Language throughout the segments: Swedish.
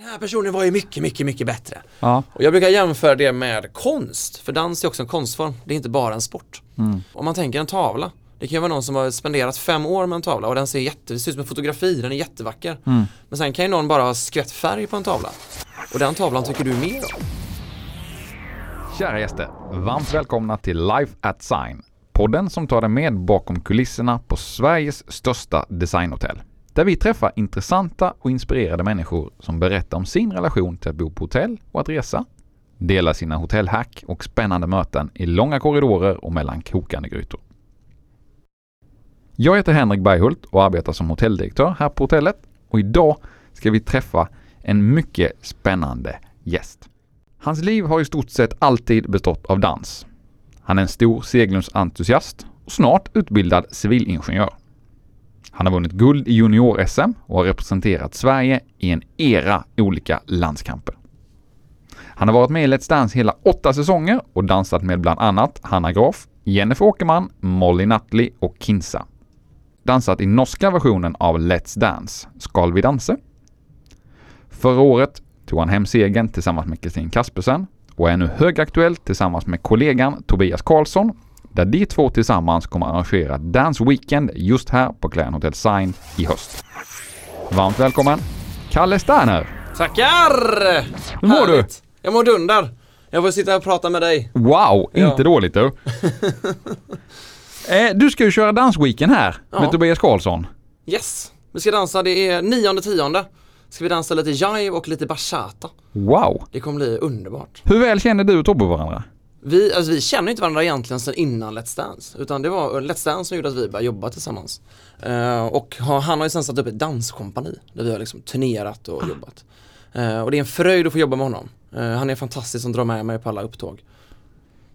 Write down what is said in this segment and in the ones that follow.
Den här personen var ju mycket, mycket, mycket bättre. Ja. Och jag brukar jämföra det med konst, för dans är också en konstform. Det är inte bara en sport. Mm. Om man tänker en tavla. Det kan ju vara någon som har spenderat fem år med en tavla och den ser jätte, det ser ut som en fotografi, den är jättevacker. Mm. Men sen kan ju någon bara ha skvätt färg på en tavla. Och den tavlan tycker du mer om. Kära gäster, varmt välkomna till Life at Sign. Podden som tar dig med bakom kulisserna på Sveriges största designhotell. Där vi träffar intressanta och inspirerade människor som berättar om sin relation till att bo på hotell och att resa. Delar sina hotellhack och spännande möten i långa korridorer och mellan kokande grytor. Jag heter Henrik Berghult och arbetar som hotelldirektör här på hotellet och idag ska vi träffa en mycket spännande gäst. Hans liv har i stort sett alltid bestått av dans. Han är en stor seglumsentusiast och snart utbildad civilingenjör. Han har vunnit guld i junior-SM och har representerat Sverige i en era olika landskamper. Han har varit med i Let's Dance hela åtta säsonger och dansat med bland annat Hanna Graf, Jennifer Åkerman, Molly Nutley och Kinsa. Dansat i norska versionen av Let's Dance, Skal vi danse? Förra året tog han hem segern tillsammans med Kristin Kaspersen och är nu högaktuell tillsammans med kollegan Tobias Karlsson där de två tillsammans kommer arrangera Dance Weekend just här på Clarion Hotel Sign i höst. Varmt välkommen Kalle Sterner! Tackar! Hur mår du? Härligt. Jag mår dunder. Jag får sitta och prata med dig. Wow, Ja. inte dåligt du! eh, du ska ju köra Dance Weekend här Ja. med Tobias Karlsson. Yes, vi ska dansa, det är nionde tionde. Ska vi dansa lite jive och lite bachata. Wow! Det kommer bli underbart. Hur väl känner du och Tobbe varandra? Vi, alltså vi känner inte varandra egentligen sedan innan Let's Dance. Utan det var Let's Dance som gjorde att vi började jobba tillsammans. Eh, och ha, han har ju sen satt upp ett danskompani där vi har liksom turnerat och jobbat. Eh, och det är en fröjd att få jobba med honom. Eh, han är fantastisk som drar med mig på alla upptåg.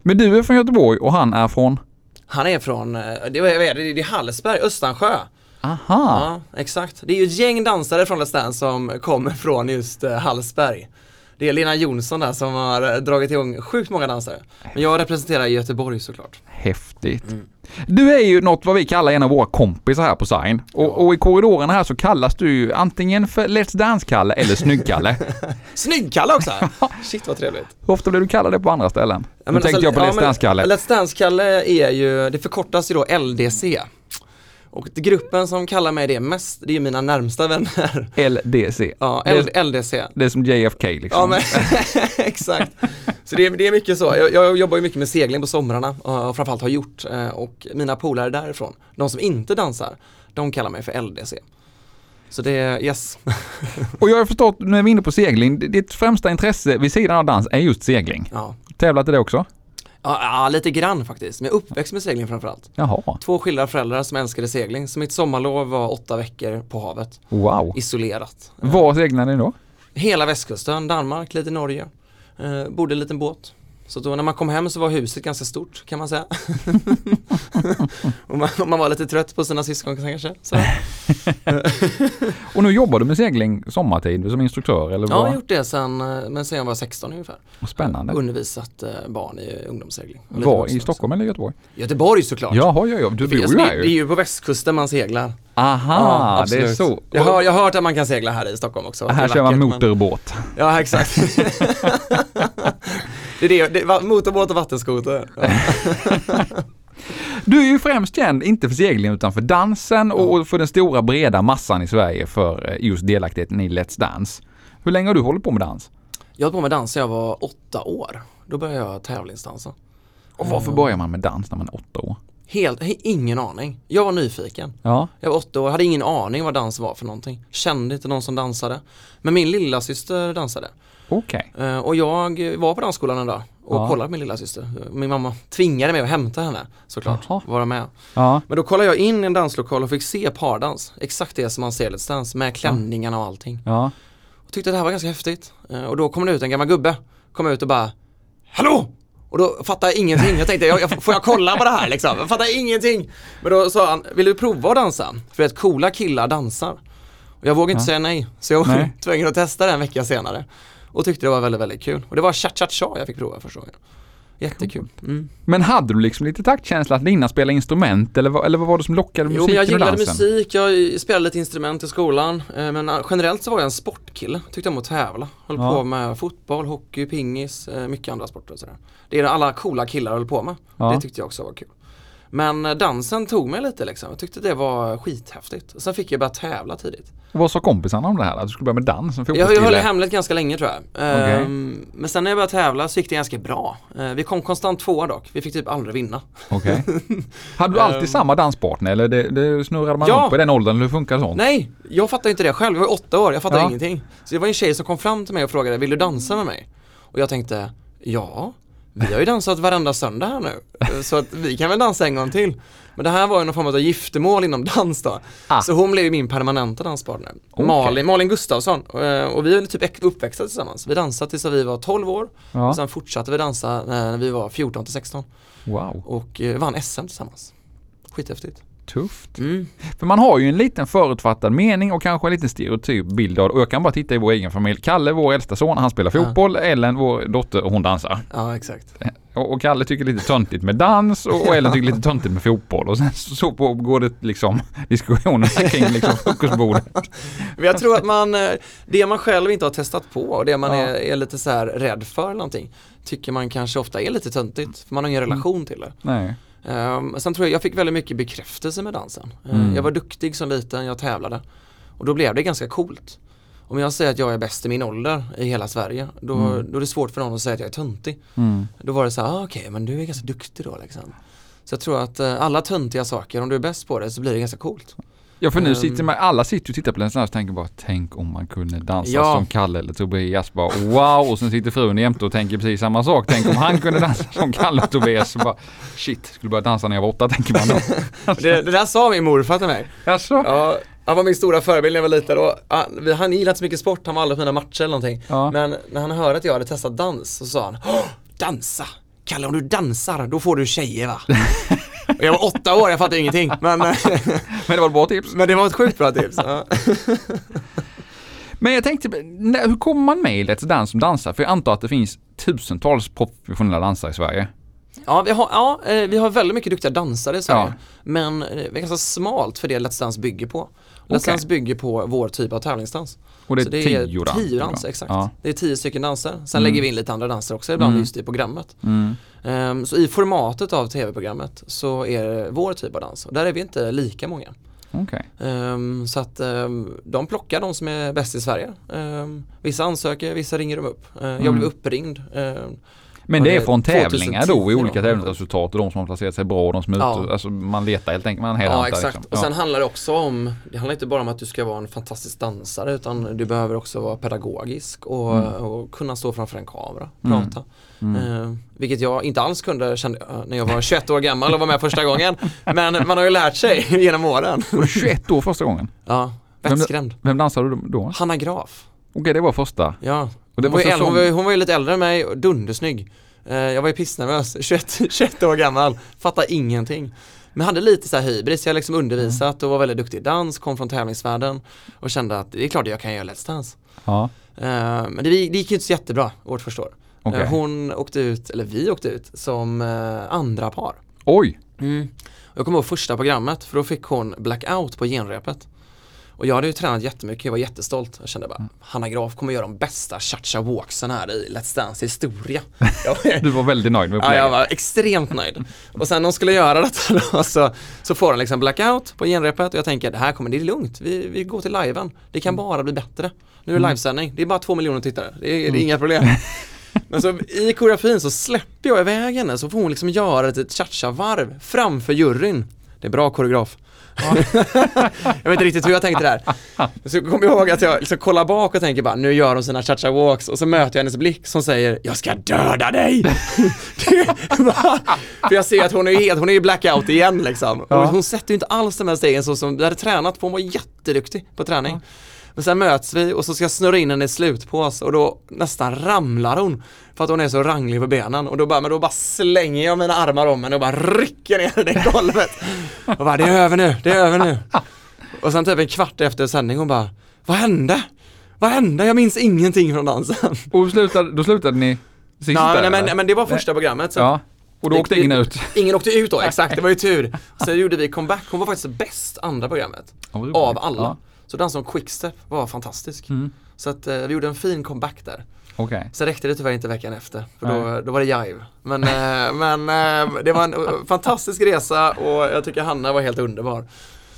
Men du är från Göteborg och han är från? Han är från, eh, det, är det, är Hallsberg, Östansjö. Aha! Ja, exakt. Det är ju ett gäng dansare från Let's Dance som kommer från just eh, Hallsberg. Det är Lena Jonsson där som har eh, dragit igång sjukt många dansare. Men jag representerar Göteborg såklart. Häftigt. Du är ju något vad vi kallar en av våra kompisar här på Sign. Och, och i korridorerna här så kallas du ju antingen för Let's Dance-Kalle eller Snygg-Kalle. Snygg-Kalle också! Shit vad trevligt. Hur ofta blir du kallad det på andra ställen? Ja, Nu tänkte alltså, jag på Let's Dance-Kalle. Let's Dance-Kalle är ju, det förkortas ju då LDC. Och gruppen som kallar mig det mest, det är mina närmsta vänner. LDC. Ja, L- LDC. Det är som JFK liksom. Ja men exakt. Så det är, det är mycket så. Jag, jag jobbar ju mycket med segling på somrarna och och framförallt har gjort. eh, Och mina polare därifrån, de som inte dansar, de kallar mig för LDC. Så det är, yes. Och jag har förstått, nu är vi inne på segling, ditt främsta intresse vid sidan av dans är just segling. Ja. Tävlat i det också? Ja, lite grann faktiskt. Men jag är uppväxt med segling framförallt. Jaha. Två skilda föräldrar som älskade segling. Så mitt sommarlov var åtta veckor på havet, Wow. isolerat. Var seglade ni då? Hela västkusten, Danmark, lite Norge. Eh, bodde i en liten båt. Så då när man kom hem så var huset ganska stort kan man säga. och man, man var lite trött på sina syskon kanske. Så. Och nu jobbar du med segling sommartid som instruktör eller Ja, jag har gjort det sen, eh, men sen jag var 16 ungefär. Spännande. Undervisat eh, barn i ungdomssegling. Var i Stockholm eller Göteborg? Göteborg såklart. Jaha, ja, ja. Du bor ju här det är ju. ju på västkusten man seglar. Aha, det är så. Jag har, jag har hört att man kan segla här i Stockholm också. här kör man vackert, men- motorbåt. Ja, exakt. det är det, det motorbåt och vattenskoter. Ja. Du är ju främst känd, inte för seglingen utan för dansen och för den stora breda massan i Sverige för eh, just delaktigheten i Let's Dance. Hur länge har du hållit på med dans? Jag höll på med dans sedan jag var åtta år. Då började jag tävlingsdansa. Och varför börjar man med dans när man är åtta år? Helt, he- ingen aning. Jag var nyfiken. Ja, Jag var åtta år, hade ingen aning vad dans var för någonting. Kände inte någon som dansade. Men min lilla syster dansade. okej. Eh, och jag var på dansskolan en dag och Ja. kollade på min lilla syster. Min mamma tvingade mig att hämta henne såklart. Jaha. Vara med. Ja, Men då kollade jag in i en danslokal och fick se pardans. Exakt det som man ser i Let's Dance med klänningarna och allting. ja. Och tyckte det här var ganska häftigt. Eh, Och då kom det ut en gammal gubbe. Kom ut och bara Hallå! Och då fattade jag ingenting. Jag tänkte, jag, jag, får jag kolla på det här liksom? Jag fattar ingenting. Men då sa han, vill du prova att dansa? För att coola killar dansar. Och jag vågade inte Ja. säga nej. Så jag var tvungen att testa det en vecka senare. Och tyckte det var väldigt, väldigt kul. Och det var cha-cha-cha jag fick prova första gången. Jättekul. Mm. Men hade du liksom lite taktkänsla att Lina spela instrument eller, vad- eller vad var det som lockade Jo, musiken men jag och gillade dansen? musik, jag spelade lite instrument i skolan. eh, Men eh, generellt så var jag en sportkille. Tyckte om att tävla. Höll Ja. på med fotboll, hockey, pingis, eh, mycket andra sporter och sådär. Det är alla coola killar höll på med. Ja. Det tyckte jag också var kul. Men eh, dansen tog mig lite liksom. Jag tyckte det var skithäftigt. Sen fick jag börja tävla tidigt. Vad sa kompisarna om det här? Att du skulle börja med dans Jag, jag höll det hemligt ganska länge tror jag. Okej. Ehm, Men sen när jag började tävla så gick det ganska bra. Eh, Vi kom konstant tvåa dock. Vi fick typ aldrig vinna. Okej. Hade du alltid Ehm. samma danspartner eller det, det snurrade man Ja. på i den åldern? Hur funkar sånt? Nej, jag fattade inte det själv. Jag var åtta år, jag fattade Ja. ingenting. Så det var en tjej som kom fram till mig och frågade, vill du dansa med mig? Och jag tänkte, ja, vi har ju dansat varenda söndag här nu. Så att vi kan väl dansa en gång till. Men det här var ju någon form av giftermål inom dans då. Ah. Så hon blev ju min permanenta danspartner. Okej. Malin, Malin Gustafsson. Eh, Och vi är typ uppväxta tillsammans. Vi dansade tills vi var 12 år. Ja. Och sen fortsatte vi dansa när vi var 14 till 16. Wow, Och eh, vann SM tillsammans. Skithäftigt. Tufft. Mm. För man har ju en liten förutfattad mening och kanske en liten stereotyp bild av. Och jag kan bara titta i vår egen familj. Kalle, vår äldsta son, han spelar Ja. fotboll. Ellen, vår dotter, hon dansar. Ja, exakt. Och, och Kalle tycker lite töntigt med dans och, och Ellen tycker lite töntigt med fotboll. Och sen så, så på går det liksom diskussioner kring liksom frukostbordet. Men jag tror att man, eh, det man själv inte har testat på och det man Ja. är, är lite så här rädd för någonting tycker man kanske ofta är lite töntigt för man har ingen Mm. relation till det. Nej. Um, sen tror jag, jag fick väldigt mycket bekräftelse med dansen. Eh, Mm. Jag var duktig som liten, jag tävlade och då blev det ganska coolt. Om jag säger att jag är bäst i min ålder i hela Sverige, då, Mm. då är det svårt för någon att säga att jag är töntig. Mm. Då var det så här, ah, okej men du är ganska duktig då liksom. Så jag tror att eh, alla töntiga saker, om du är bäst på det så blir det ganska coolt. Ja för nu Ehm. sitter man, alla sitter och tittar på den här och tänker bara tänk om man kunde dansa Ja. som Kalle eller Tobias bara wow och sen sitter frun jämte och tänker precis samma sak. Tänk om han kunde dansa som Kalle och Tobias så bara shit, skulle börja dansa när jag var åtta tänker man då. Det, det där sa min morfar till mig. Jaså? Ja, han var min stora förebild när jag var liten och ah, han gillade inte så mycket sport, han var aldrig på mina matcher eller någonting. Ja. Men när han hörde att jag hade testat dans så sa han "Åh, Dansa! Kalle om du dansar då får du tjejer va? jag var åtta år, jag fattade ingenting. Men, Men det var ett bra tips. men det var ett sjukt bra tips. Ja. Men jag tänkte, hur kommer man med i Let's Dance som dansare? För jag antar att det finns tusentals professionella dansare i Sverige. Ja, vi har, ja, eh, vi har väldigt mycket duktiga dansare i Sverige. Ja. Men eh, det är ganska smalt för det Let's Dance bygger på. Let's Okej. Dance bygger på vår typ av tävlingsdans. Och det är Så det tio är dans- tio danser, exakt. Ja. Det är tio stycken danser. Sen Mm. lägger vi in lite andra danser också ibland Mm. just i programmet. Mm. Ehm, så i formatet av tv-programmet så är det vår typ av dans och där är vi inte lika många. Okej. Ehm, så att ehm, de plockar de som är bäst i Sverige. Vissa ansöker, vissa ringer de upp. Ehm, Mm. Jag blev uppringd. Ehm, Men det det är från 2010 tävlingar då i olika tävlingsresultat och de som har placerat sig bra och de som är Ja. ute. Alltså man letar helt enkelt, man ja exakt. liksom. Och sen handlar det också om, det handlar inte bara om att du ska vara en fantastisk dansare utan du behöver också vara pedagogisk och, Mm. och kunna stå framför en kamera och Mm. prata. Mm. Eh, vilket jag inte alls kunde kände, jag, när jag var 21 år gammal och var med första gången. Men man har ju lärt sig genom åren. Var du 21 år första gången? Ja, Vem- vettskrämd. Vem dansade du då? Hanna Graf. Okej, det var första. Ja. Och det Hon var ju äldre, hon, var, ju- hon var ju lite äldre än mig och dundersnygg. Eh, jag var ju pissnervös, 21, 21 år gammal, fattade ingenting. Men hade lite så här hybris, jag har liksom undervisat och var väldigt duktig i dans, kom från tävlingsvärlden och kände att det är klart jag kan göra Let's Dance. Ja, Eh, men det, gick ju inte så jättebra, vårt första år. Eh, hon åkte ut, eller vi åkte ut, som andra par. Oj! Mm. Jag kommer ihåg första programmet för då fick hon blackout på genrepet. Och jag hade ju tränat jättemycket, jag var jättestolt. Jag kände bara, Mm. Hanna Graf kommer göra de bästa cha-cha walksen här i Let's Dance historia. Du var väldigt nöjd med ja, jag upplägget. var extremt nöjd. Och sen när hon skulle göra detta då så, så får hon liksom blackout på genrepet och jag tänker det här kommer, det är lugnt, vi, vi går till liven. Det kan bara bli bättre. Nu är det Mm. livesändning, det är bara två miljoner tittare, det är, det är inga problem. Men så i koreografin så släpper jag iväg henne så får hon liksom göra ett cha-cha-varv framför juryn. Det är bra koreograf. jag vet inte riktigt hur jag tänkte där. Så jag kommer ihåg att jag liksom kollar bak och tänker bara, nu gör hon sina cha-cha walks och så möter jag hennes blick som säger, jag ska döda dig! För jag ser att hon är helt, hon är ju blackout igen liksom. Ja. hon sätter ju inte alls de här stegen så som vi hade tränat på, hon var jätteduktig på träning. Men sen möts vi och så ska jag snurra in henne i slutpås och då nästan ramlar hon för att hon är så ranglig på benen och då bara, men då bara slänger jag mina armar om henne och bara rycker ner henne i golvet. Och bara, det är över nu, det är över nu. Och sen typ en kvart efter sändning hon bara, vad hände? Vad hände? Jag minns ingenting från dansen. Och slutade, då slutade ni Sist Nej, där, nej, men, det var första programmet. Så Ja, och då åkte det- ingen ut. Ingen åkte ut då, exakt, det var ju tur. Sen gjorde vi comeback, hon var faktiskt bäst andra programmet. Av alla. Ja, Så den som Quickstep var fantastisk. Mm. Så att eh, vi gjorde en fin comeback där. Okej. Sen räckte det tyvärr inte veckan efter, för Nej. då, då var det jive. Men, eh, men eh, det var en eh, fantastisk resa och jag tycker Hanna var helt underbar.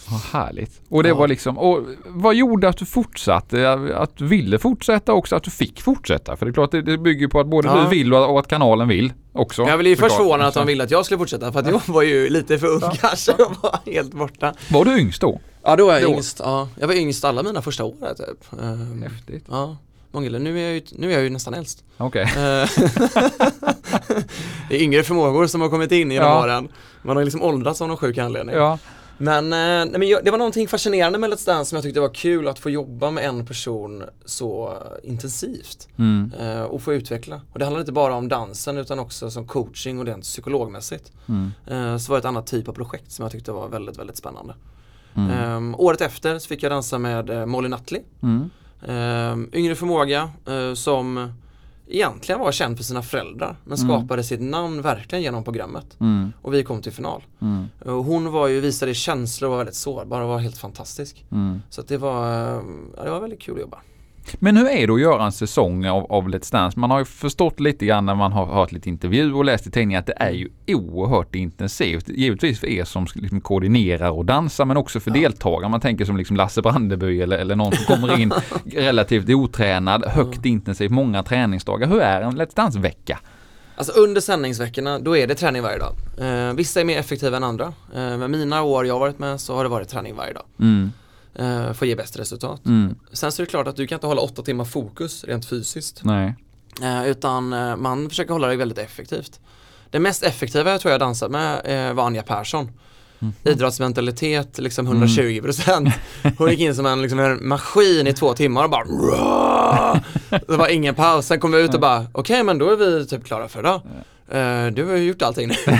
Vad härligt. Och det Ja. var liksom, och vad gjorde att du fortsatte? Att du ville fortsätta också, att du fick fortsätta? För det är klart, det, det bygger på att både Ja. du vill och, att kanalen vill också. Jag blev ju först förvånad att de ville att jag skulle fortsätta för att jag var ju lite för ung kanske och var helt borta. Var du yngst då? Ja då var jag Då. yngst, ja. Jag var yngst alla mina första år här, typ. Ehm, Häftigt. Ja, många, nu är jag ju, nu är jag ju nästan äldst. Okej. Eh, det är yngre förmågor som har kommit in genom Ja. åren. Man har liksom åldrats av någon sjuk anledning. Ja. Men, eh, nej, men jag, det var någonting fascinerande med Let's Dance som jag tyckte var kul att få jobba med en person så intensivt Mm. eh, och få utveckla. Och det handlar inte bara om dansen utan också som coaching och rent psykologmässigt. Mm. Eh, så var det ett annat typ av projekt som jag tyckte var väldigt, väldigt spännande. Mm. Eh, året efter så fick jag dansa med eh, Molly Nutley, Mm. eh, yngre förmåga eh, som egentligen var känd för sina föräldrar men Mm. skapade sitt namn verkligen genom programmet. Mm. Och vi kom till final. Mm. Och hon var ju, visade känslor och var väldigt sårbar och var helt fantastisk. Mm. Så det var, ja, det var väldigt kul att jobba. Men hur är det att göra en säsong av, av Let's Dance? Man har ju förstått lite grann när man har hört lite intervju och läst i tidningen att det är ju oerhört intensivt. Givetvis för er som liksom koordinerar och dansar men också för Ja. deltagare. Man tänker som liksom Lasse Brandeby eller, eller någon som kommer in relativt otränad, högt intensivt, många träningsdagar. Hur är en Let's Dance-vecka? Alltså under sändningsveckorna, då är det träning varje dag. Eh, vissa är mer effektiva än andra. Eh, men mina år jag har varit med så har det varit träning varje dag. Mm. Eh, för att ge bäst resultat. Mm. Sen så är det klart att du kan inte hålla åtta timmar fokus rent fysiskt. Nej. Eh, utan eh, man försöker hålla det väldigt effektivt. Det mest effektiva jag tror jag dansat med eh, var Anja Persson. Mhm. Idrottsmentalitet, liksom 120%. Hon gick in som en, liksom en maskin i två timmar och bara "Rah!" Det var ingen paus. Sen kom vi ut och bara okej men då är vi typ klara för idag. Eh, du har ju gjort allting nu.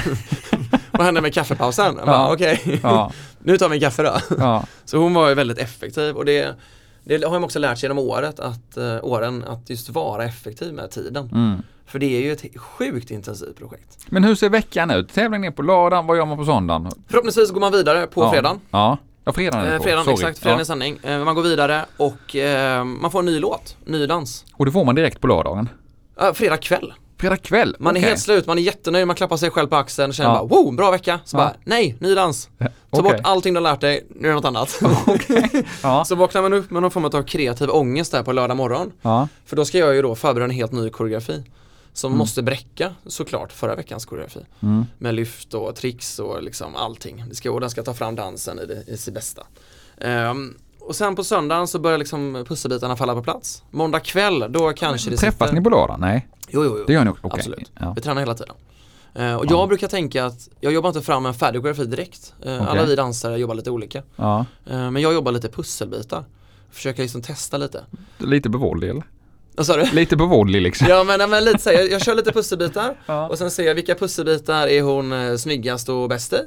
Vad hände med kaffepausen? Ja. Okej, Ja. Nu tar vi en kaffe då. Ja. Så hon var ju väldigt effektiv och det, det har man också lärt sig genom året att, eh, åren att just vara effektiv med tiden. Mm. För det är ju ett sjukt intensivt projekt. Men hur ser veckan ut? Tävling är på lördagen, vad gör man på söndagen? Förhoppningsvis går man vidare på ja. fredagen. Ja, ja fredagen är det Eh, på. fredagen, Sorry. exakt, fredagen Ja. är sändning. Eh, man går vidare och man får en ny låt, ny dans. Och det får man direkt på lördagen? Fredag kväll. Fredag kväll? Man är Okej. helt slut, man är jättenöjd, man klappar sig själv på axeln och känner Ja. bara wow, bra vecka. Så Ja. bara nej, ny dans. Ta Okej. bort allting du har lärt dig, nu är det något annat. Ja. Så vaknar man upp med någon form av kreativ ångest där på lördag morgon. För då ska jag ju då förbereda en helt ny koreografi. Som Mm. måste bräcka såklart förra veckans koreografi. Mm. Med lyft och tricks och liksom allting. Det ska, och den ska ta fram dansen i, det, i sitt bästa. Ehm, och sen på söndagen så börjar liksom pusselbitarna falla på plats. Måndag kväll, då kanske det Träffas sitter... ni på lördagen? Nej, Jo, jo, jo. det gör ni också? Okej. Absolut. Ja. Vi tränar hela tiden. Eh, och jag brukar tänka att jag jobbar inte fram en färdig koreografi direkt. Eh, Okej. Alla vi dansare jobbar lite olika. ja. Eh, men jag jobbar lite pusselbitar. Försöker liksom testa lite. Lite bevåldlig eller? Vad sa du? Lite bevåldlig liksom. Ja men, men lite så här, jag, jag kör lite pusselbitar Ja. och sen ser jag vilka pusselbitar är hon eh, snyggast och bäst i.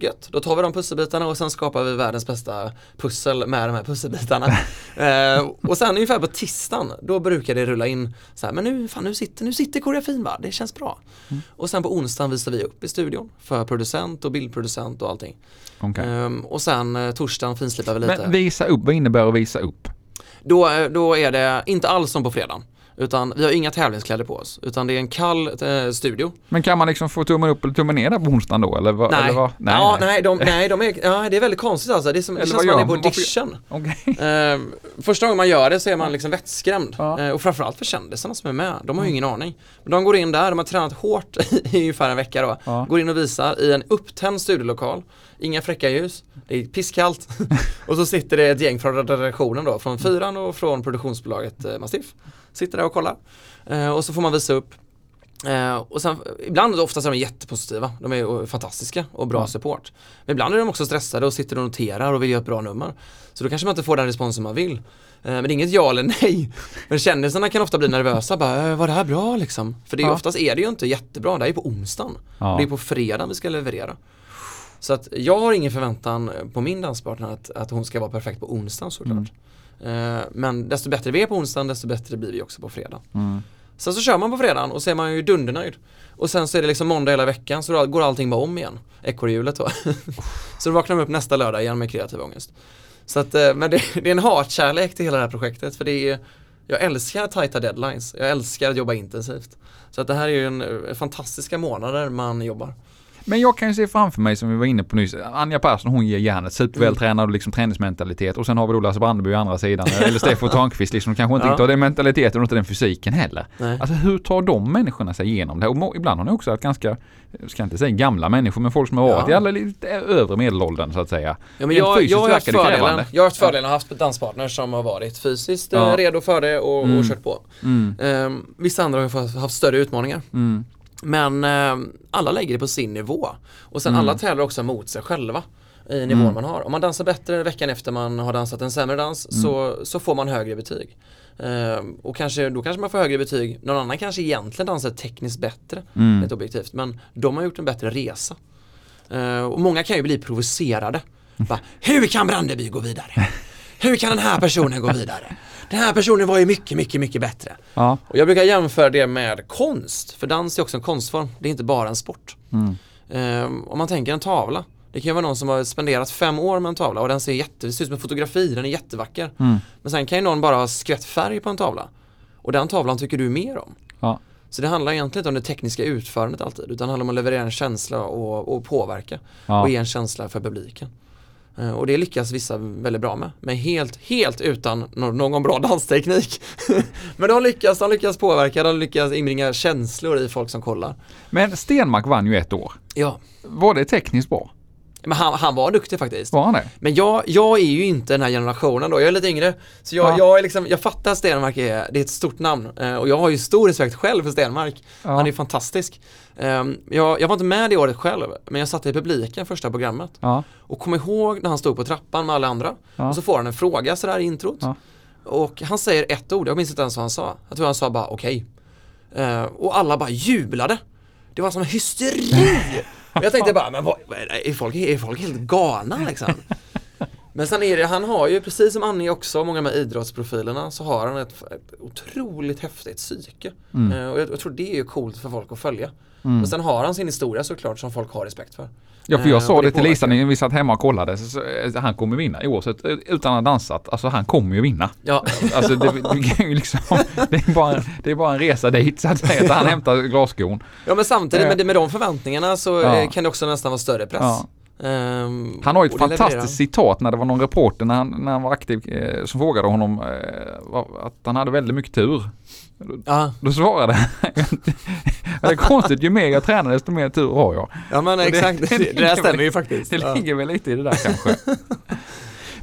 Gött, då tar vi de pusselbitarna och sen skapar vi världens bästa pussel med de här pusselbitarna. eh, och sen ungefär på tisdagen, då brukar det rulla in så här, men nu, fan, nu, sitter, nu sitter koreografin va, det känns bra. Mm. Och sen på onsdagen visar vi upp i studion för producent och bildproducent och allting. Okej. Ehm, och sen eh, torsdagen finslipar vi lite. Men visa upp, vad innebär att visa upp? Då, eh, då är det inte alls som på fredagen. Utan vi har inga tävlingskläder på oss. Utan det är en kall eh, studio. Men kan man liksom få tummen upp eller tummen ner där på onsdagen då? Eller vad? Nej, Eller vad? ja, nej, de, nej de är, ja, det är väldigt konstigt alltså. Det, är som, det känns som man är på audition. Okej. Eh, första gången man gör det så är man liksom vettskrämd. Ja. Eh, och framförallt för kändisarna som är med. De har ju ingen aning. Men de går in där, de har tränat hårt i ungefär en vecka då. Ja. Går in och visar i en upptänd studiolokal. Inga fräcka ljus. Det är pisskallt. och så sitter det ett gäng från redaktionen då. Från Fyran och från produktionsbolaget eh, Mastiff. Sitter där och kollar. Eh, och så får man visa upp Eh, och sen, ibland, oftast är de jättepositiva, de är ju fantastiska och bra Ja. support. Men ibland är de också stressade och sitter och noterar och vill göra ett bra nummer. Så då kanske man inte får den responsen man vill. Eh, men det är inget ja eller nej. Men kändisarna kan ofta bli nervösa, bara, eh, var det här bra liksom? För det är, Ja. oftast är det ju inte jättebra, det är ju på onsdagen. Ja. Det är på fredagen vi ska leverera. Så att jag har ingen förväntan på min danspartner att, att hon ska vara perfekt på onsdagen såklart. Mm. Eh, men desto bättre vi är på onsdagen, desto bättre blir vi också på fredag. Mm. Sen så kör man på fredagen och så är man ju dundernöjd. Och sen så är det liksom måndag hela veckan så då går allting bara om igen. Ekorrhjulet då. så då vaknar man upp nästa lördag igen med kreativ ångest. Så att, eh, men det, det är en hatkärlek till hela det här projektet för det är jag älskar tajta deadlines, jag älskar att jobba intensivt. Så att det här är ju en, en fantastiska månader man jobbar. Men jag kan ju se framför mig som vi var inne på nyss, Anja Persson hon ger järnet, supervältränad och liksom träningsmentalitet och sen har vi då Lasse Brandeby å andra sidan, eller Stefan Törnqvist liksom, kanske inte Ja. har den mentaliteten och inte den fysiken heller. Nej. Alltså hur tar de människorna sig igenom det? här? Och ibland har ni också haft ganska, ska inte säga gamla människor, men folk som har varit Ja. i alla lite övre medelåldern så att säga. Ja, men jag, jag, har haft fördelen, jag har haft fördelen att ha haft danspartners som har varit fysiskt eh, Ja. redo för det och, Mm. och kört på. Mm, Ehm, vissa andra har haft större utmaningar. mm, Men ehm, alla lägger det på sin nivå. Och sen Mm. alla tävlar också mot sig själva i nivån Mm. man har. Om man dansar bättre veckan efter man har dansat en sämre dans så, så får man högre betyg. Ehm, och kanske, då kanske man får högre betyg. Någon annan kanske egentligen dansar tekniskt bättre, mm. rent objektivt. Men de har gjort en bättre resa. Ehm, och många kan ju bli provocerade. Bara, Hur kan Brandeby gå vidare? Hur kan den här personen gå vidare? Den här personen var ju mycket, mycket, mycket bättre. Ja. Och jag brukar jämföra det med konst, för dans är också en konstform. Det är inte bara en sport. Mm. Ehm, om man tänker en tavla. Det kan ju vara någon som har spenderat fem år med en tavla och den ser jätte, det ser ut som en fotografi, den är jättevacker. Mm. Men sen kan ju någon bara ha skvätt färg på en tavla. Och den tavlan tycker du mer om. Ja. Så det handlar egentligen inte om det tekniska utförandet alltid, utan det handlar om att leverera en känsla och, och påverka. Ja. Och ge en känsla för publiken. Eh, Och det lyckas vissa väldigt bra med, men helt, helt utan nå- någon bra dansteknik. men de lyckas, de lyckas påverka, de lyckas inbringa känslor i folk som kollar. Men Stenmark vann ju ett år. Ja, Var det tekniskt bra? Men han, han var duktig faktiskt. Var han det? Men jag, jag är ju inte den här generationen då, jag är lite yngre. Så jag, Ja. jag, är liksom, jag fattar att Stenmark är, det är ett stort namn. Eh, och jag har ju stor respekt själv för Stenmark. Ja. Han är fantastisk. Ehm, jag, jag var inte med det året själv, men jag satt i publiken första programmet. Ja. Och kom ihåg när han stod på trappan med alla andra. Och så får han en fråga sådär i introt. Och han säger ett ord, jag minns inte ens vad han sa. Jag tror han sa bara okej. Eh, och alla bara jublade. Det var som hysteri. jag tänkte bara, men vad, är, folk, är folk helt galna liksom? Men sen är det, han har ju precis som Annie också, många med idrottsprofilerna, så har han ett, ett otroligt häftigt psyke. Mm. Eh, och jag, jag tror det är ju coolt för folk att följa. Mm. Men sen har han sin historia såklart som folk har respekt för. Ja för jag Eh, sa det till Lisa när vi satt hemma och kollade. Så, så, eh, han kommer vinna oavsett eh, utan att ha dansat. Alltså han kommer ju vinna. Ja, Alltså det, det, kan ju liksom, det, är bara, det är bara en resa dit så att säga. Att han hämtar glasskon. ja men samtidigt med, med de förväntningarna så Ja. kan det också nästan vara större press. Ja. Ehm, Han har ett levererar fantastiskt citat när det var någon reporter när han, när han var aktiv eh, som frågade honom eh, att han hade väldigt mycket tur. Ja, Då svarade han Det är konstigt, ju mer jag tränar desto mer tur har jag. ja men exakt, det det, det, där stämmer ju faktiskt. Det ligger väl lite i det där kanske.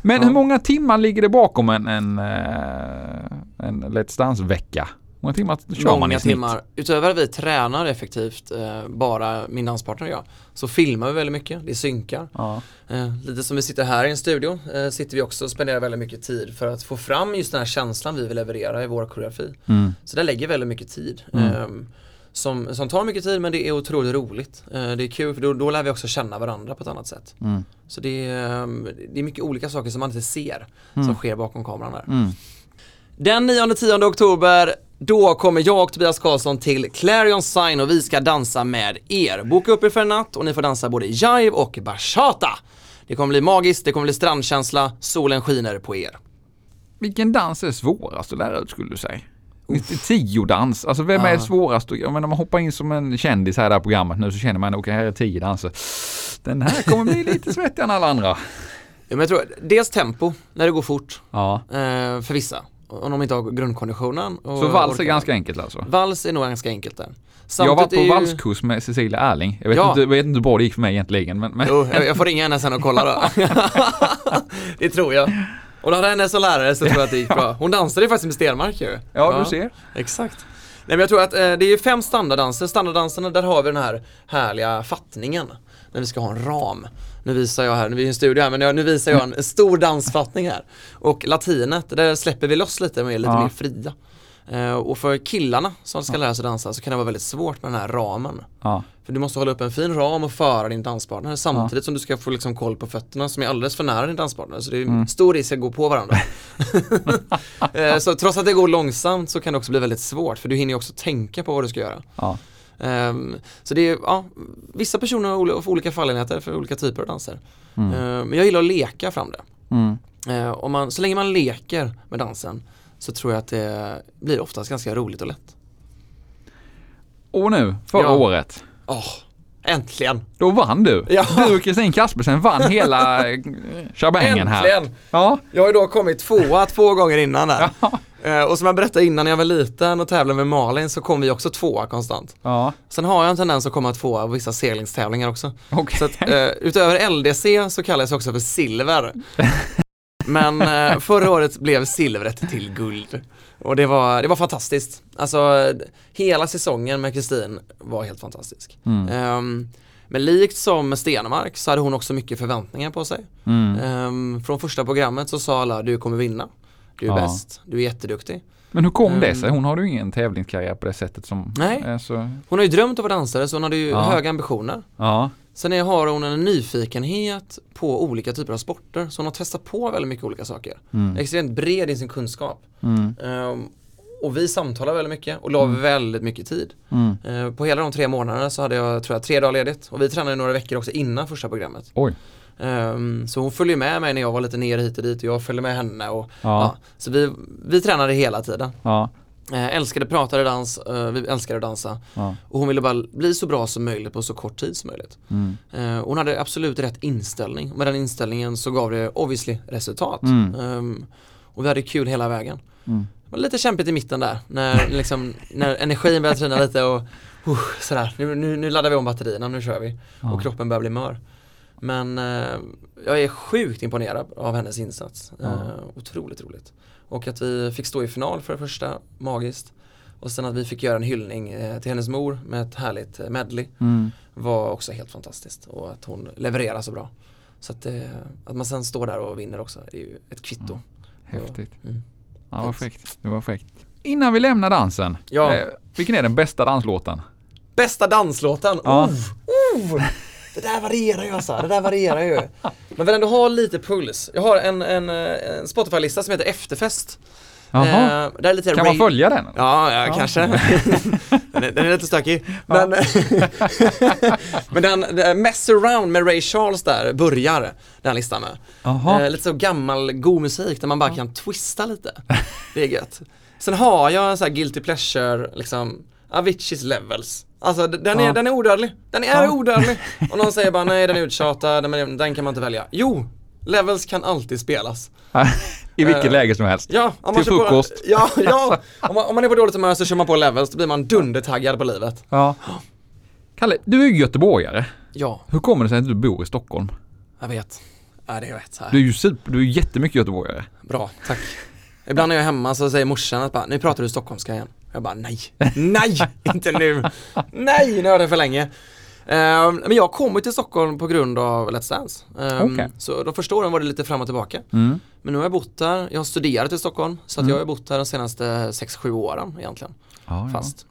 Men Ja. hur många timmar ligger det bakom en, en, eh, en Let's Dance-vecka? Många timmar kör man Många i snitt? timmar. Utöver att vi tränar effektivt, eh, bara min danspartner och jag, så filmar vi väldigt mycket, det synkar. Ja. Eh, lite som vi sitter här i en studio, eh, sitter vi också och spenderar väldigt mycket tid för att få fram just den här känslan vi vill leverera i vår koreografi. Mm. Så det lägger väldigt mycket tid. Mm. ehm, som, som tar mycket tid men det är otroligt roligt. Eh, det är kul för då, då lär vi också känna varandra på ett annat sätt. Mm. Så det är, ehm, det är mycket olika saker som man inte ser Mm. som sker bakom kameran där. Mm. Den 9-10 oktober, då kommer jag och Tobias Karlsson till Clarion Sign och vi ska dansa med er. Boka upp er för en natt och ni får dansa både jive och bachata. Det kommer bli magiskt, det kommer bli strandkänsla, solen skiner på er. Vilken dans är svårast att lära ut skulle du säga? Finns det tio dans? Alltså vem är Ja. svårast? Jag menar, man hoppar in som en kändis här i det här programmet nu så känner man okej här är tio danser. Den här kommer bli lite svettigare än alla andra. Ja, men jag tror, dels tempo, när det går fort, Ja. eh, för vissa. Om de inte har grundkonditionen. Och Så vals är orkar. ganska enkelt alltså? Vals är nog ganska enkelt där. jag har varit på är ju- valskurs med Cecilia Erling. Jag vet, Ja. inte, jag vet inte hur bra det gick för mig egentligen men, men Jo, jag, jag får ringa henne sen och kolla då. det tror jag. Och då hade henne som lärare så tror jag att det gick bra. Hon dansade ju faktiskt med Stenmark ju. ja, du ser. Exakt. Nej men jag tror att eh, det är fem standarddanser. Standarddanserna där har vi den här härliga fattningen. När vi ska ha en ram. Nu visar jag här, nu är vi i en studio här, men jag, nu visar jag en stor dansfattning här. Och latinet, där släpper vi loss lite och är lite Ja. mer fria. Eh, och för killarna som ska lära sig dansa så kan det vara väldigt svårt med den här ramen. Ja. För du måste hålla upp en fin ram och föra din danspartner samtidigt som du ska få liksom koll på fötterna som är alldeles för nära din danspartner. Så det är Mm. stor risk att gå på varandra. Eh, så trots att det går långsamt så kan det också bli väldigt svårt för du hinner också tänka på vad du ska göra. Ja. Ehm, så det är, ja, vissa personer har olika fallenheter för olika typer av danser. Mm. Ehm, men jag gillar att leka fram det. Mm. Eh, om man, så länge man leker med dansen så tror jag att det blir oftast ganska roligt och lätt. Och nu, förra Ja. året, Åh, äntligen! då vann du. Ja. Du och Kristin Kaspersen vann hela eh, shebanghen här. Äntligen! Ja. Jag har ju då kommit tvåa två gånger innan där. Ja. Eh, och som jag berättade innan när jag var liten och tävlade med Malin så kom vi också tvåa konstant. Ja. Sen har jag en tendens att komma tvåa på vissa seglingstävlingar också. Okej. Så att, eh, utöver LDC så kallas jag också för silver. Men eh, förra året blev silvret till guld. Och det var, det var fantastiskt. Alltså hela säsongen med Kristin var helt fantastisk. Mm. Ehm, men likt som med Stenemark så hade hon också mycket förväntningar på sig. Mm. Ehm, från första programmet så sa alla du kommer vinna. Du är Ja. bäst, du är jätteduktig. Men hur kom det Mm. sig? Hon har ju ingen tävlingskarriär på det sättet som... Nej. Eh, så, Hon har ju drömt om att vara dansare så hon hade ju Ja. höga ambitioner. ja. Sen har hon en nyfikenhet på olika typer av sporter så hon har testat på väldigt mycket olika saker. Mm. Extremt bred i sin kunskap. Mm. Ehm, och vi samtalar väldigt mycket och la väldigt mycket tid. Mm. Ehm, på hela de tre månaderna så hade jag, tror jag, tre dagar ledigt. Och vi tränade några veckor också innan första programmet. Oj. Ehm, så hon följde med mig när jag var lite nere hit och dit och jag följde med henne. Och, Ja. ja, så vi, vi tränade hela tiden. Ja. Eh, älskade pratade dans, eh, vi älskade att dansa. Ja. Och hon ville bara bli så bra som möjligt på så kort tid som möjligt. Mm. Eh, hon hade absolut rätt inställning. Med den inställningen så gav det obviously resultat. Mm. Ehm, och vi hade kul hela vägen. Mm. Det var lite kämpigt i mitten där när, liksom, när energin började trina lite och uh, sådär, nu, nu, nu laddar vi om batterierna, nu kör vi. Ja. Och kroppen börjar bli mör. Men eh, jag är sjukt imponerad av hennes insats. Ja. Eh, otroligt roligt. Och att vi fick stå i final för det första, magiskt. Och sen att vi fick göra en hyllning eh, till hennes mor med ett härligt eh, medley Mm. var också helt fantastiskt. Och att hon levererar så bra. Så att, eh, att man sen står där och vinner också, är ju ett kvitto. Häftigt. Mm. Ja, vad fräckt. Det var fräckt. Innan vi lämnar dansen. Ja. Eh, vilken är den bästa danslåten? Bästa danslåten! Ja. Oh, oh. Det där varierar ju alltså, det där varierar ju. Man vill ändå ha lite puls. Jag har en, en, eh, en Spotify-lista som heter Efterfest. Jaha. Eh, där är lite kan man rave- följa den? Ja, ja, Ja. kanske. den, är, den är lite stökig. Men, men den, den Mess around med Ray Charles där börjar den listan med. Eh, lite så gammal god musik där man bara kan twista lite. Det är gött. Sen har jag en sån här guilty pleasure, liksom Aviciis levels. Alltså den är, Ja. den är odödlig. Den är Ja. odödlig. Och någon säger bara nej den är uttjatad, men den kan man inte välja. Jo, levels kan alltid spelas. I vilket eh, läge som helst. Ja, om man Till kör på- frukost. Ja, ja. Om man, om man är på dåligt humör så kör man på levels, då blir man dundertaggad på livet. Ja. Kalle, du är ju göteborgare. Ja, Hur kommer det sig att du bor i Stockholm? jag vet. Ja, det är rätt. Du är ju super, du är jättemycket göteborgare. Bra, tack. Ibland när jag är hemma så säger morsan att bara, nu pratar du stockholmska igen. Jag bara, nej, nej, inte nu. Nej, nu jag det för länge. Ehm, men jag kom ju till Stockholm på grund av Let's Dance. Ehm, Okej. Så de första åren var det lite fram och tillbaka. Mm. Men nu har jag bott där, jag har studerat i Stockholm. Så Mm. jag har bott där de senaste 6-7 åren egentligen. Ja, ja. Fast.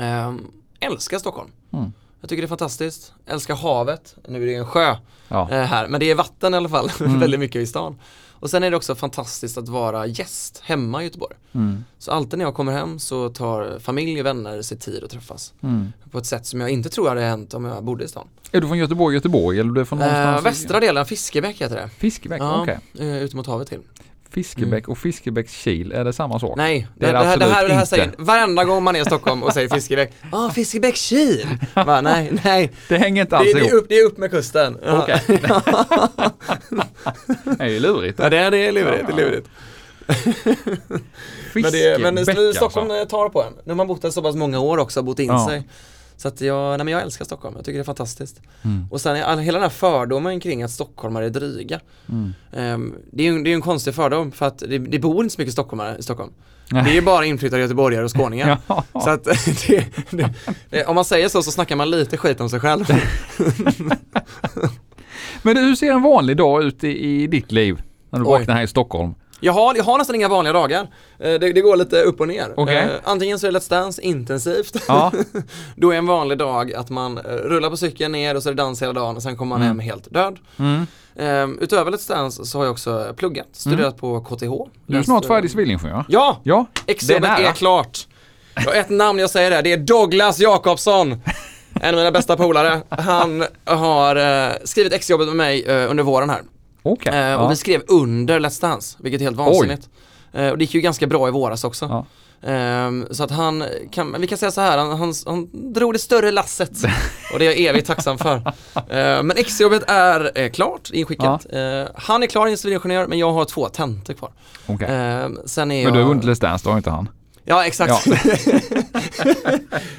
Ehm, älskar Stockholm. Mm. Jag tycker det är fantastiskt. Älskar havet. Nu är det en sjö Ja. eh, här, men det är vatten i alla fall Mm. väldigt mycket i stan. Och sen är det också fantastiskt att vara gäst hemma i Göteborg. Mm. Så alltid när jag kommer hem så tar familj och vänner sig tid att träffas. Mm. På ett sätt som jag inte tror hade hänt om jag bodde i stan. Är du från Göteborg, Göteborg eller du är från någonstans? Eh, i- västra delen, Fiskebäck heter det. Fiskebäck, Ja, okej. eh, ut mot havet till. Fiskebäck och Fiskebäckskil, är det samma sak? Nej, Det det, är det, här, det, här, det här säger varenda gång man är i Stockholm och säger Fiskebäck. Ja, ah, Fiskebäckskil! Nej, nej. Det hänger inte Det, alls det, är ihop. upp, det är upp med kusten. Okej. Det är ju lurigt. Ja, det är, det är lurigt, det är lurigt. Men, det, men Stockholm alltså. tar på en. Nu har man bott där så pass många år också, bott in Ja. sig. Så att jag, nej men jag älskar Stockholm, jag tycker det är fantastiskt. Mm. Och sen all, hela den här fördomen kring att stockholmare är dryga. Mm. Ehm, det är ju det är en konstig fördom för att det, det bor inte så mycket stockholmare i Stockholm. Det är ju bara inflyttade göteborgare och skåningar. Ja. Så att det, det, om man säger så så snackar man lite skit om sig själv. Men hur ser en vanlig dag ut i, i ditt liv? När du Oj. vaknar här i Stockholm? Jag har, jag har nästan inga vanliga dagar. Eh, Det, det går lite upp och ner. Okej. Eh, Antingen så är det Let's Dance intensivt. Ja. Då är en vanlig dag att man eh, rullar på cykeln ner och så är det dans hela dagen och sen kommer man hem helt död. Mm. Eh, Utöver Let's Dance så har jag också pluggat, studerat på KTH. Du är snart färdig civilingenjör. Ja! Ja, det är är, klart. Jag har ett namn jag säger det, det är Douglas Jakobsson. En av mina bästa polare. Han har skrivit exjobbet med mig under våren här. Okej. Eh, ja. och vi skrev under Let's Dance, vilket är helt vansinnigt. Eh, och det gick ju ganska bra i våras också. Ja. Ehm, så att han, kan, vi kan säga så här, han, han, han drog det större lasset och det är jag evigt tacksam för. Ehm, men exjobbet är eh, klart, inskickat. Ehm, han är klar civilingenjör men jag har två tentor kvar. Okej. Ehm, sen är Men du har vunnit Let's Dance, det har inte han. Ja exakt.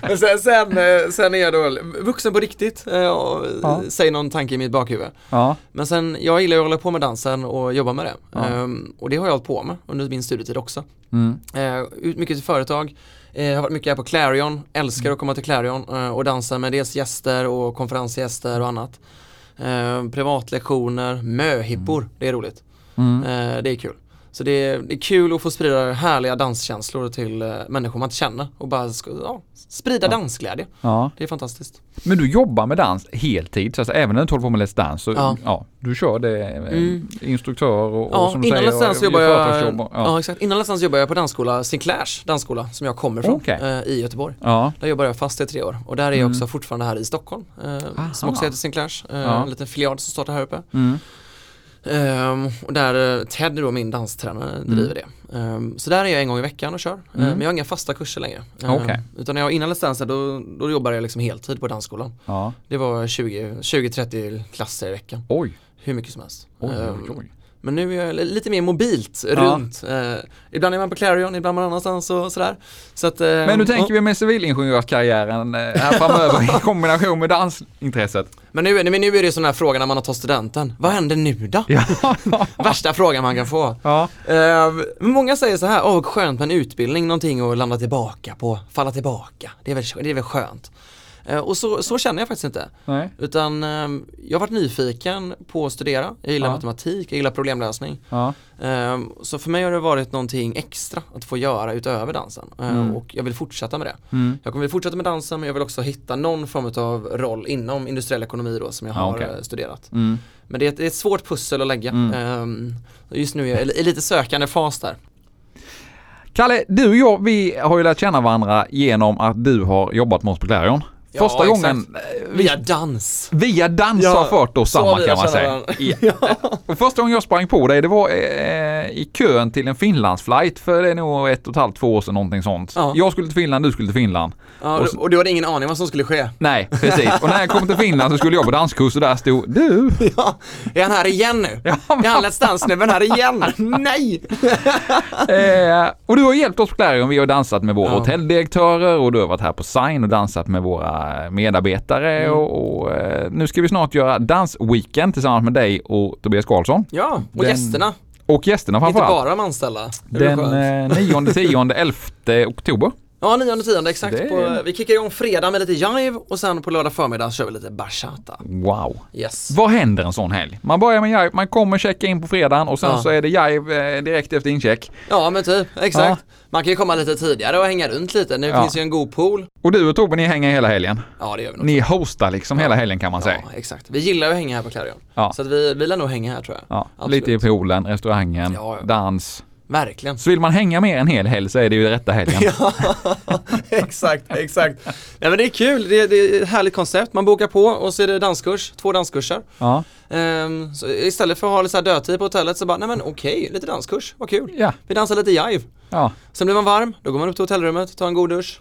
men sen, sen, eh, sen är jag då vuxen på riktigt eh, och Ja. säger någon tanke i mitt bakhuvud. Ja. Men sen, jag gillar att hålla på med dansen och jobba med det. Ja. Ehm, och det har jag hållit på med under min studietid också. Mm. Eh, ut mycket till företag, eh, har varit mycket här på Clarion, älskar att komma till Clarion eh, och dansa med dels gäster och konferensgäster och annat. Eh, privatlektioner, möhippor, det är roligt. Mm. Eh, det är kul. Så det är, det är kul att få sprida härliga danskänslor till eh, människor man inte känner och bara ja, sprida dansglädje. Ja. Det är fantastiskt. Men du jobbar med dans heltid, så alltså, även när du inte håller på med Let's Dance så ja. Ja. du kör det, eh, Mm. instruktör och, och Ja, som du innan säger, Let's och jobbar jag, ja. ja. exakt. Innan Let's Dance jobbar jag på dansskola Sinclairs dansskola som jag kommer från Okej. eh, i Göteborg. ja. Där jobbar jag fast i tre år och där är jag Mm. också fortfarande här i Stockholm. Eh, som också heter Sinclairs, eh, Ja. en liten filial som startar här uppe. Mm. Ehm, och där eh, Ted då, min danstränare, Mm. driver det. Ehm, så där är jag en gång i veckan och kör. Eh, Mm. men jag har inga fasta kurser längre. Ehm, Okej. Utan när jag innan Let's Dance då, då jobbade jag liksom heltid på dansskolan. ja. Det var 20 20-30 klasser i veckan. Oj. Hur mycket som helst. Oj, oj, Ehm, oj. Men nu är jag li- lite mer mobilt runt. Eh, ibland är man på Clarion, ibland någon annanstans och sådär. Så att, eh, Men nu tänker ja. vi med civilingenjörskarriären eh, här framöver i kombination med dansintresset. Men nu, men nu är det sådana här frågor när man har tagit studenten. Vad händer nu då? Ja. Värsta frågan man kan få. ja. Eh, men många säger så här, åh vad skönt med en utbildning, någonting att landa tillbaka på, falla tillbaka. Det är väl, det är väl skönt. Eh, och så, så känner jag faktiskt inte. Nej. Utan eh, jag har varit nyfiken på att studera, jag gillar Ja. matematik, jag gillar problemlösning. Ja. Eh, så för mig har det varit någonting extra att få göra utöver dansen. Eh, Mm. och jag vill fortsätta med det. Mm. Jag kommer fortsätta med dansen men jag vill också hitta någon form av roll inom industriell ekonomi då som jag Ja, har okej. eh, studerat. Mm. Men det är, ett, det är ett svårt pussel att lägga. Mm. Ehm, just nu är jag i lite sökande fas där. Kalle, du och jag, vi har ju lärt känna varandra genom att du har jobbat med oss på Clarion. Ja, Första exakt. gången vi, Via dans. via dans Ja, har fört oss samman kan man säga. Ja. Och första gången jag sprang på dig, det var eh, i kön till en Finlandsflight för det är nog ett och ett halvt, två år sedan någonting sånt. Ja. Jag skulle till Finland, du skulle till Finland. Ja, Och och, du hade ingen aning vad som skulle ske. Nej, precis. Och när jag kom till Finland så skulle jag på danskurs och där stod du. Ja, är han här igen nu? Ja, Är han Let's Dance-snubben här igen? Nej! Eh, och du har hjälpt oss på Clarion. Vi har dansat med våra Ja. hotelldirektörer och du har varit här på Sign och dansat med våra medarbetare Mm. och, och eh, nu ska vi snart göra dansweekend tillsammans med dig och Tobias Karlsson. Ja, och Den- gästerna. Och gästerna Inte framförallt. bara de anställda. Den skönt. eh, 9, 10, 11 oktober. Ja, 9 10 exakt. Det- På, vi kickar igång fredag med lite jive och sen på lördag förmiddag kör vi lite bachata. Wow. Yes. Vad händer en sån helg? Man börjar med jive, man kommer checka in på fredagen och sen Ja. så är det jive eh, direkt efter incheck. Ja, men typ. Exakt. Man kan ju komma lite tidigare och hänga runt lite. Nu Ja. finns ju en god pool. Och du och Tobbe, ni hänger hela helgen. Ja, det gör vi nog. Ni hostar liksom hela helgen kan man säga. Ja, exakt. Vi gillar ju att hänga här på Clarion. Ja. Så att vi, vi lär nog hänga här tror jag. Ja, Absolut. lite i poolen, restaurangen, Ja, ja. dans. Verkligen. Så vill man hänga mer en hel helg så är det ju rätta helgen. Ja, exakt, exakt. Nej men det är kul, det är, det är ett härligt koncept. Man bokar på och så är det danskurs, två danskurser. Ja. Så istället för att ha lite så här dödtid på hotellet så bara, nej men okej, lite danskurs, vad kul. ja. Vi dansar lite jive. ja. Sen blir man varm, då går man upp till hotellrummet, tar en god dusch.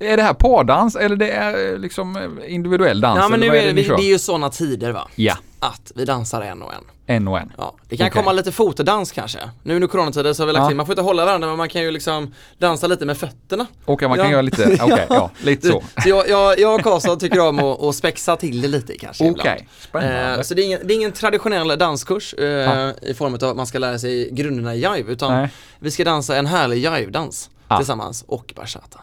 Är det här pardans eller det är eh, liksom eh, individuell dans? Ja men nu är det, vi, det är ju sådana tider va, Ja, att vi dansar en och en. en och en. Ja, det kan Okej. komma lite fotodans kanske. Nu under coronatider så har vi lagt Ja. till, man får inte hålla varandra men man kan ju liksom dansa lite med fötterna. Och man kan Ja. göra lite, okej, ja, lite så. Så jag, jag, jag och Karlsson tycker om att, att spexa till det lite kanske Okej, ibland. spännande. Eh, så det är, ingen, det är ingen traditionell danskurs eh, Ja. i form av att man ska lära sig grunderna i jive utan Nej. vi ska dansa en härlig jive-dans tillsammans och bachata.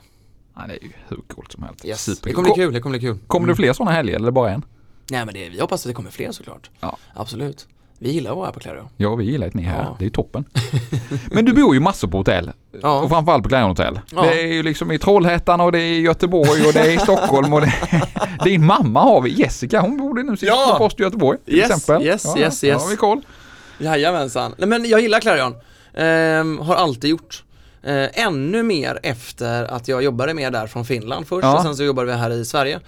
Ja, det är ju hur coolt som helst. Yes. Superkul. Det kommer bli kul, det kommer bli kul. Kommer det fler sådana helger eller bara en? Nej men det, vi hoppas att det kommer fler såklart. Ja. Absolut. Vi gillar att vara här på Clarion. Ja, vi gillar att ni är här. Ja. Det är toppen. Men du bor ju massor på hotell. Och Ja, framförallt på Clarion Hotel. Ja. Det är ju liksom i Trollhättan och det är i Göteborg och det är i Stockholm och det Din mamma har vi, Jessica, hon bor nu sist Ja. på Post i Göteborg till Yes, exempel. yes, ja, yes, ja, yes. har vi koll. jajamensan. Nej men jag gillar Clarion. Ehm, har alltid gjort. Eh, ännu mer efter att jag jobbade med där från Finland först Ja. och sen så jobbade vi här i Sverige.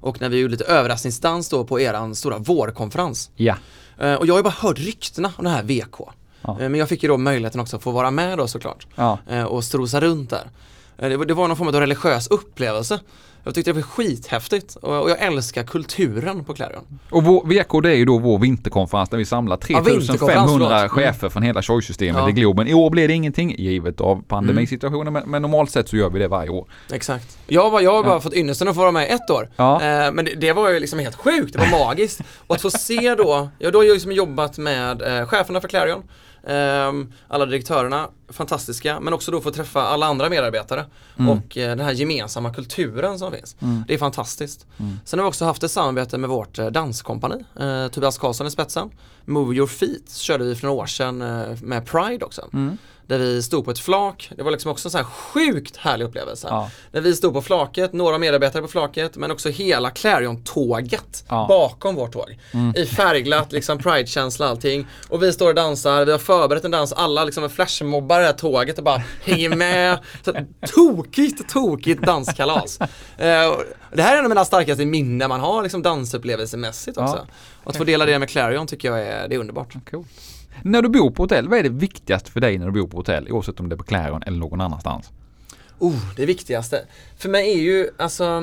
Och när vi gjorde lite överraskningsdans då på eran stora vårkonferens. Ja. Eh, och jag har ju bara hört ryktena om den här VK. Ja. Eh, men jag fick ju då möjligheten också att få vara med då såklart. Ja. och strosa runt där. Det var, det var någon form av religiös upplevelse. Jag tyckte det var skithäftigt och, och jag älskar kulturen på Clarion. Och vår, VK det är ju då vår vinterkonferens där vi samlar vinterkonferens, 3500 förlåt. Mm. chefer från hela Choice-systemet Ja. i Globen. I år blir det ingenting givet av pandemisituationen men, men normalt sett så gör vi det varje år. Exakt. Jag, var, jag har bara Ja. fått ynnesten att få vara med ett år. Ja. Eh, men det, det var ju liksom helt sjukt, det var magiskt. Och att få se då, jag har då liksom jobbat med eh, cheferna för Clarion, alla direktörerna, fantastiska, men också då få träffa alla andra medarbetare Mm. och eh, den här gemensamma kulturen som finns. Mm. Det är fantastiskt. Mm. Sen har vi också haft ett samarbete med vårt eh, danskompani, eh, Tobias Karlsson i spetsen. Move Your Feet körde vi för några år sedan med Pride också. Där vi stod på ett flak, det var liksom också en så här sjukt härlig upplevelse. Ja. När vi stod på flaket, några medarbetare på flaket, men också hela Clarion-tåget Ja. bakom vårt tåg. Mm. I färgglatt, liksom pride-känsla allting. Och vi står och dansar, vi har förberett en dans, alla liksom flashmobbar det här tåget och bara hänger med. Så tokigt, tokigt danskalas. Och det här är en av mina starkaste minnen man har, liksom dansupplevelsemässigt också. Ja. Och att få dela det med Clarion tycker jag är, det är underbart. Cool. När du bor på hotell, vad är det viktigaste för dig när du bor på hotell? Oavsett om det är på Clarion eller någon annanstans. Oh, det viktigaste. För mig är ju, alltså,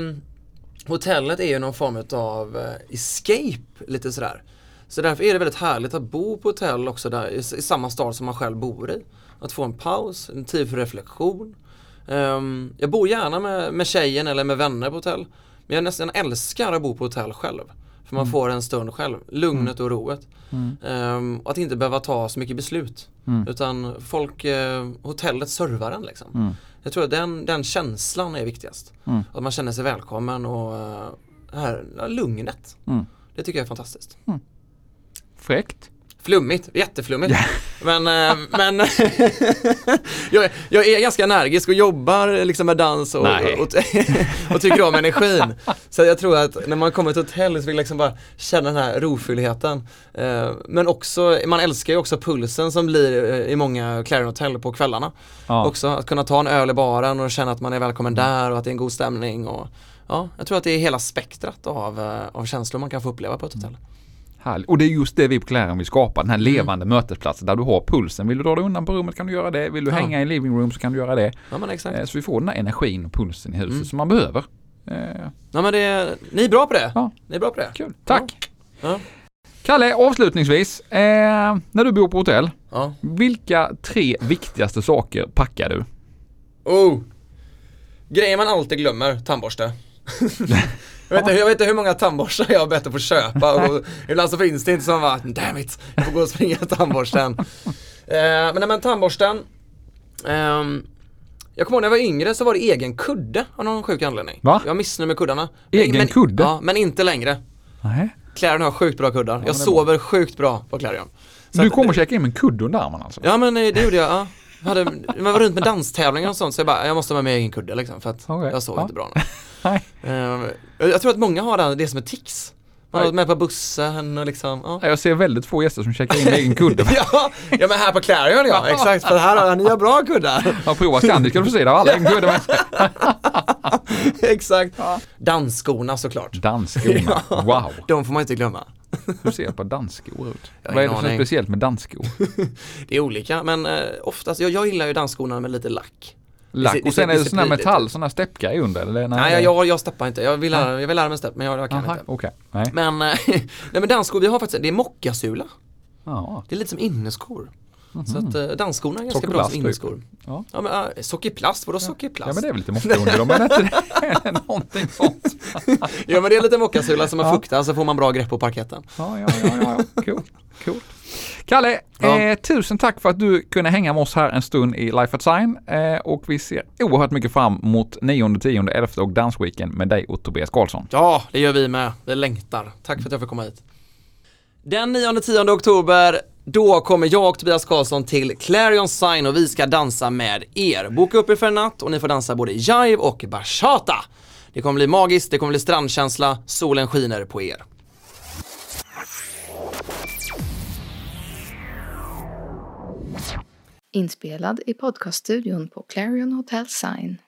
hotellet är ju någon form av eh, escape, lite sådär. Så därför är det väldigt härligt att bo på hotell också där, i, i samma stad som man själv bor i. Att få en paus, en tid för reflektion. Um, jag bor gärna med, med tjejen eller med vänner på hotell. Men jag nästan älskar att bo på hotell själv. För man får en stund själv, lugnet och roet. Mm. Ehm, och att inte behöva ta så mycket beslut. Mm. Utan folk, eh, hotellet servar en liksom. Mm. Jag tror att den, den känslan är viktigast. Mm. Att man känner sig välkommen och det här lugnet. Mm. Det tycker jag är fantastiskt. Fräckt. Flummigt, jätteflummigt. Men, eh, men jag, jag är ganska energisk och jobbar liksom med dans och, och, och, tycker om energin. Så jag tror att när man kommer till hotell så vill jag liksom bara känna den här rofylligheten. Eh, Men också, man älskar ju också pulsen som blir eh, i många Clarion hotell på kvällarna. Ja. Också att kunna ta en öl i baren och känna att man är välkommen där och att det är en god stämning. Och, ja, jag tror att det är hela spektrat av, av känslor man kan få uppleva på ett hotell. Härligt. Och det är just det vi på Clarion vill skapa, den här Mm. levande mötesplatsen där du har pulsen. Vill du dra dig undan på rummet kan du göra det. Vill du Ja. hänga i living room så kan du göra det. Ja men exakt. Eh, Så vi får den här energin och pulsen i huset Mm. som man behöver. Eh, Ja men det, ni är bra på det. Ja. Ni är bra på det. Kul, tack! Ja. Kalle, avslutningsvis. Eh, när du bor på hotell, Ja. vilka tre viktigaste saker packar du? Oh! Grejer man alltid glömmer, tandborste. jag, vet inte, jag vet inte hur många tandborstar jag har bett att få köpa och ibland så finns det inte så man bara damn it, jag får gå och springa tandborsten. Eh, men nej, men tandborsten ehm, jag kommer ihåg när jag var yngre så var det egen kudde av någon sjuk anledning. Va? Jag missnöjd med kuddarna. Egen men, kudde? Ja, men inte längre. Nej. Clarion har sjukt bra kuddar. är jag sover sjukt bra på Clarion. Så Du att- kommer checka in med en kudde under armen alltså? Ja men eh, det gjorde jag, ja. Hade, jag var runt med danstävlingar och sånt så jag bara, jag måste ha med mig egen kudde liksom för att Okej, jag sov ja. inte bra. Nej. Eh, jag tror att många har det som ett tics. Man har varit med på bussen och liksom, ja. Jag ser väldigt få gäster som checkar in med egen kudde. ja, ja men här på Clarion ja, exakt för här har ni bra kuddar. Ja, prova Scandic ska du få se, där har alla egen kudde med exakt. Ja. Dansskorna såklart. Dansskorna, wow! De får man inte glömma. Hur ser på dansskor ut? Vad är det som är aning. speciellt med dansskor? Det är olika men eh, oftast, jag, jag gillar ju dansskorna med lite lack. Lack och sen är det sån här metall, sån här steppgrej under eller? Nej, jag, jag, jag steppar inte, jag vill lära, jag vill lära mig stepp men jag, jag kan Aha, inte. okej. Nej. Men, eh, nej men dansskor, vi har faktiskt, det är mockasula. Ja. Det är lite som inneskor. Så Mhm. att eh, dansskorna är ganska bra som typ. inneskor. Ja. Ja men äh, sockerplast, vadå sockerplast? ja men det är väl lite mocka under dem, är inte någonting sånt? Ja men det är lite mockasula som man Ja. fuktar så får man bra grepp på parketten. Ja, ja, ja, ja, ja. Cool. cool. Kalle, ja. eh, tusen tack för att du kunde hänga med oss här en stund i Life at Sign eh, och vi ser oerhört mycket fram mot 9, 10, 11 och Dansweekend med dig och Tobias Karlsson. Ja, det gör vi med. Vi längtar. Tack för att jag fick komma hit. Den 9, 10 oktober då kommer jag och Tobias Karlsson till Clarion Sign och vi ska dansa med er. Boka upp er för en natt och ni får dansa både jive och bachata. Det kommer bli magiskt, det kommer bli strandkänsla, solen skiner på er. Inspelad i podcaststudion på Clarion Hotel Sign.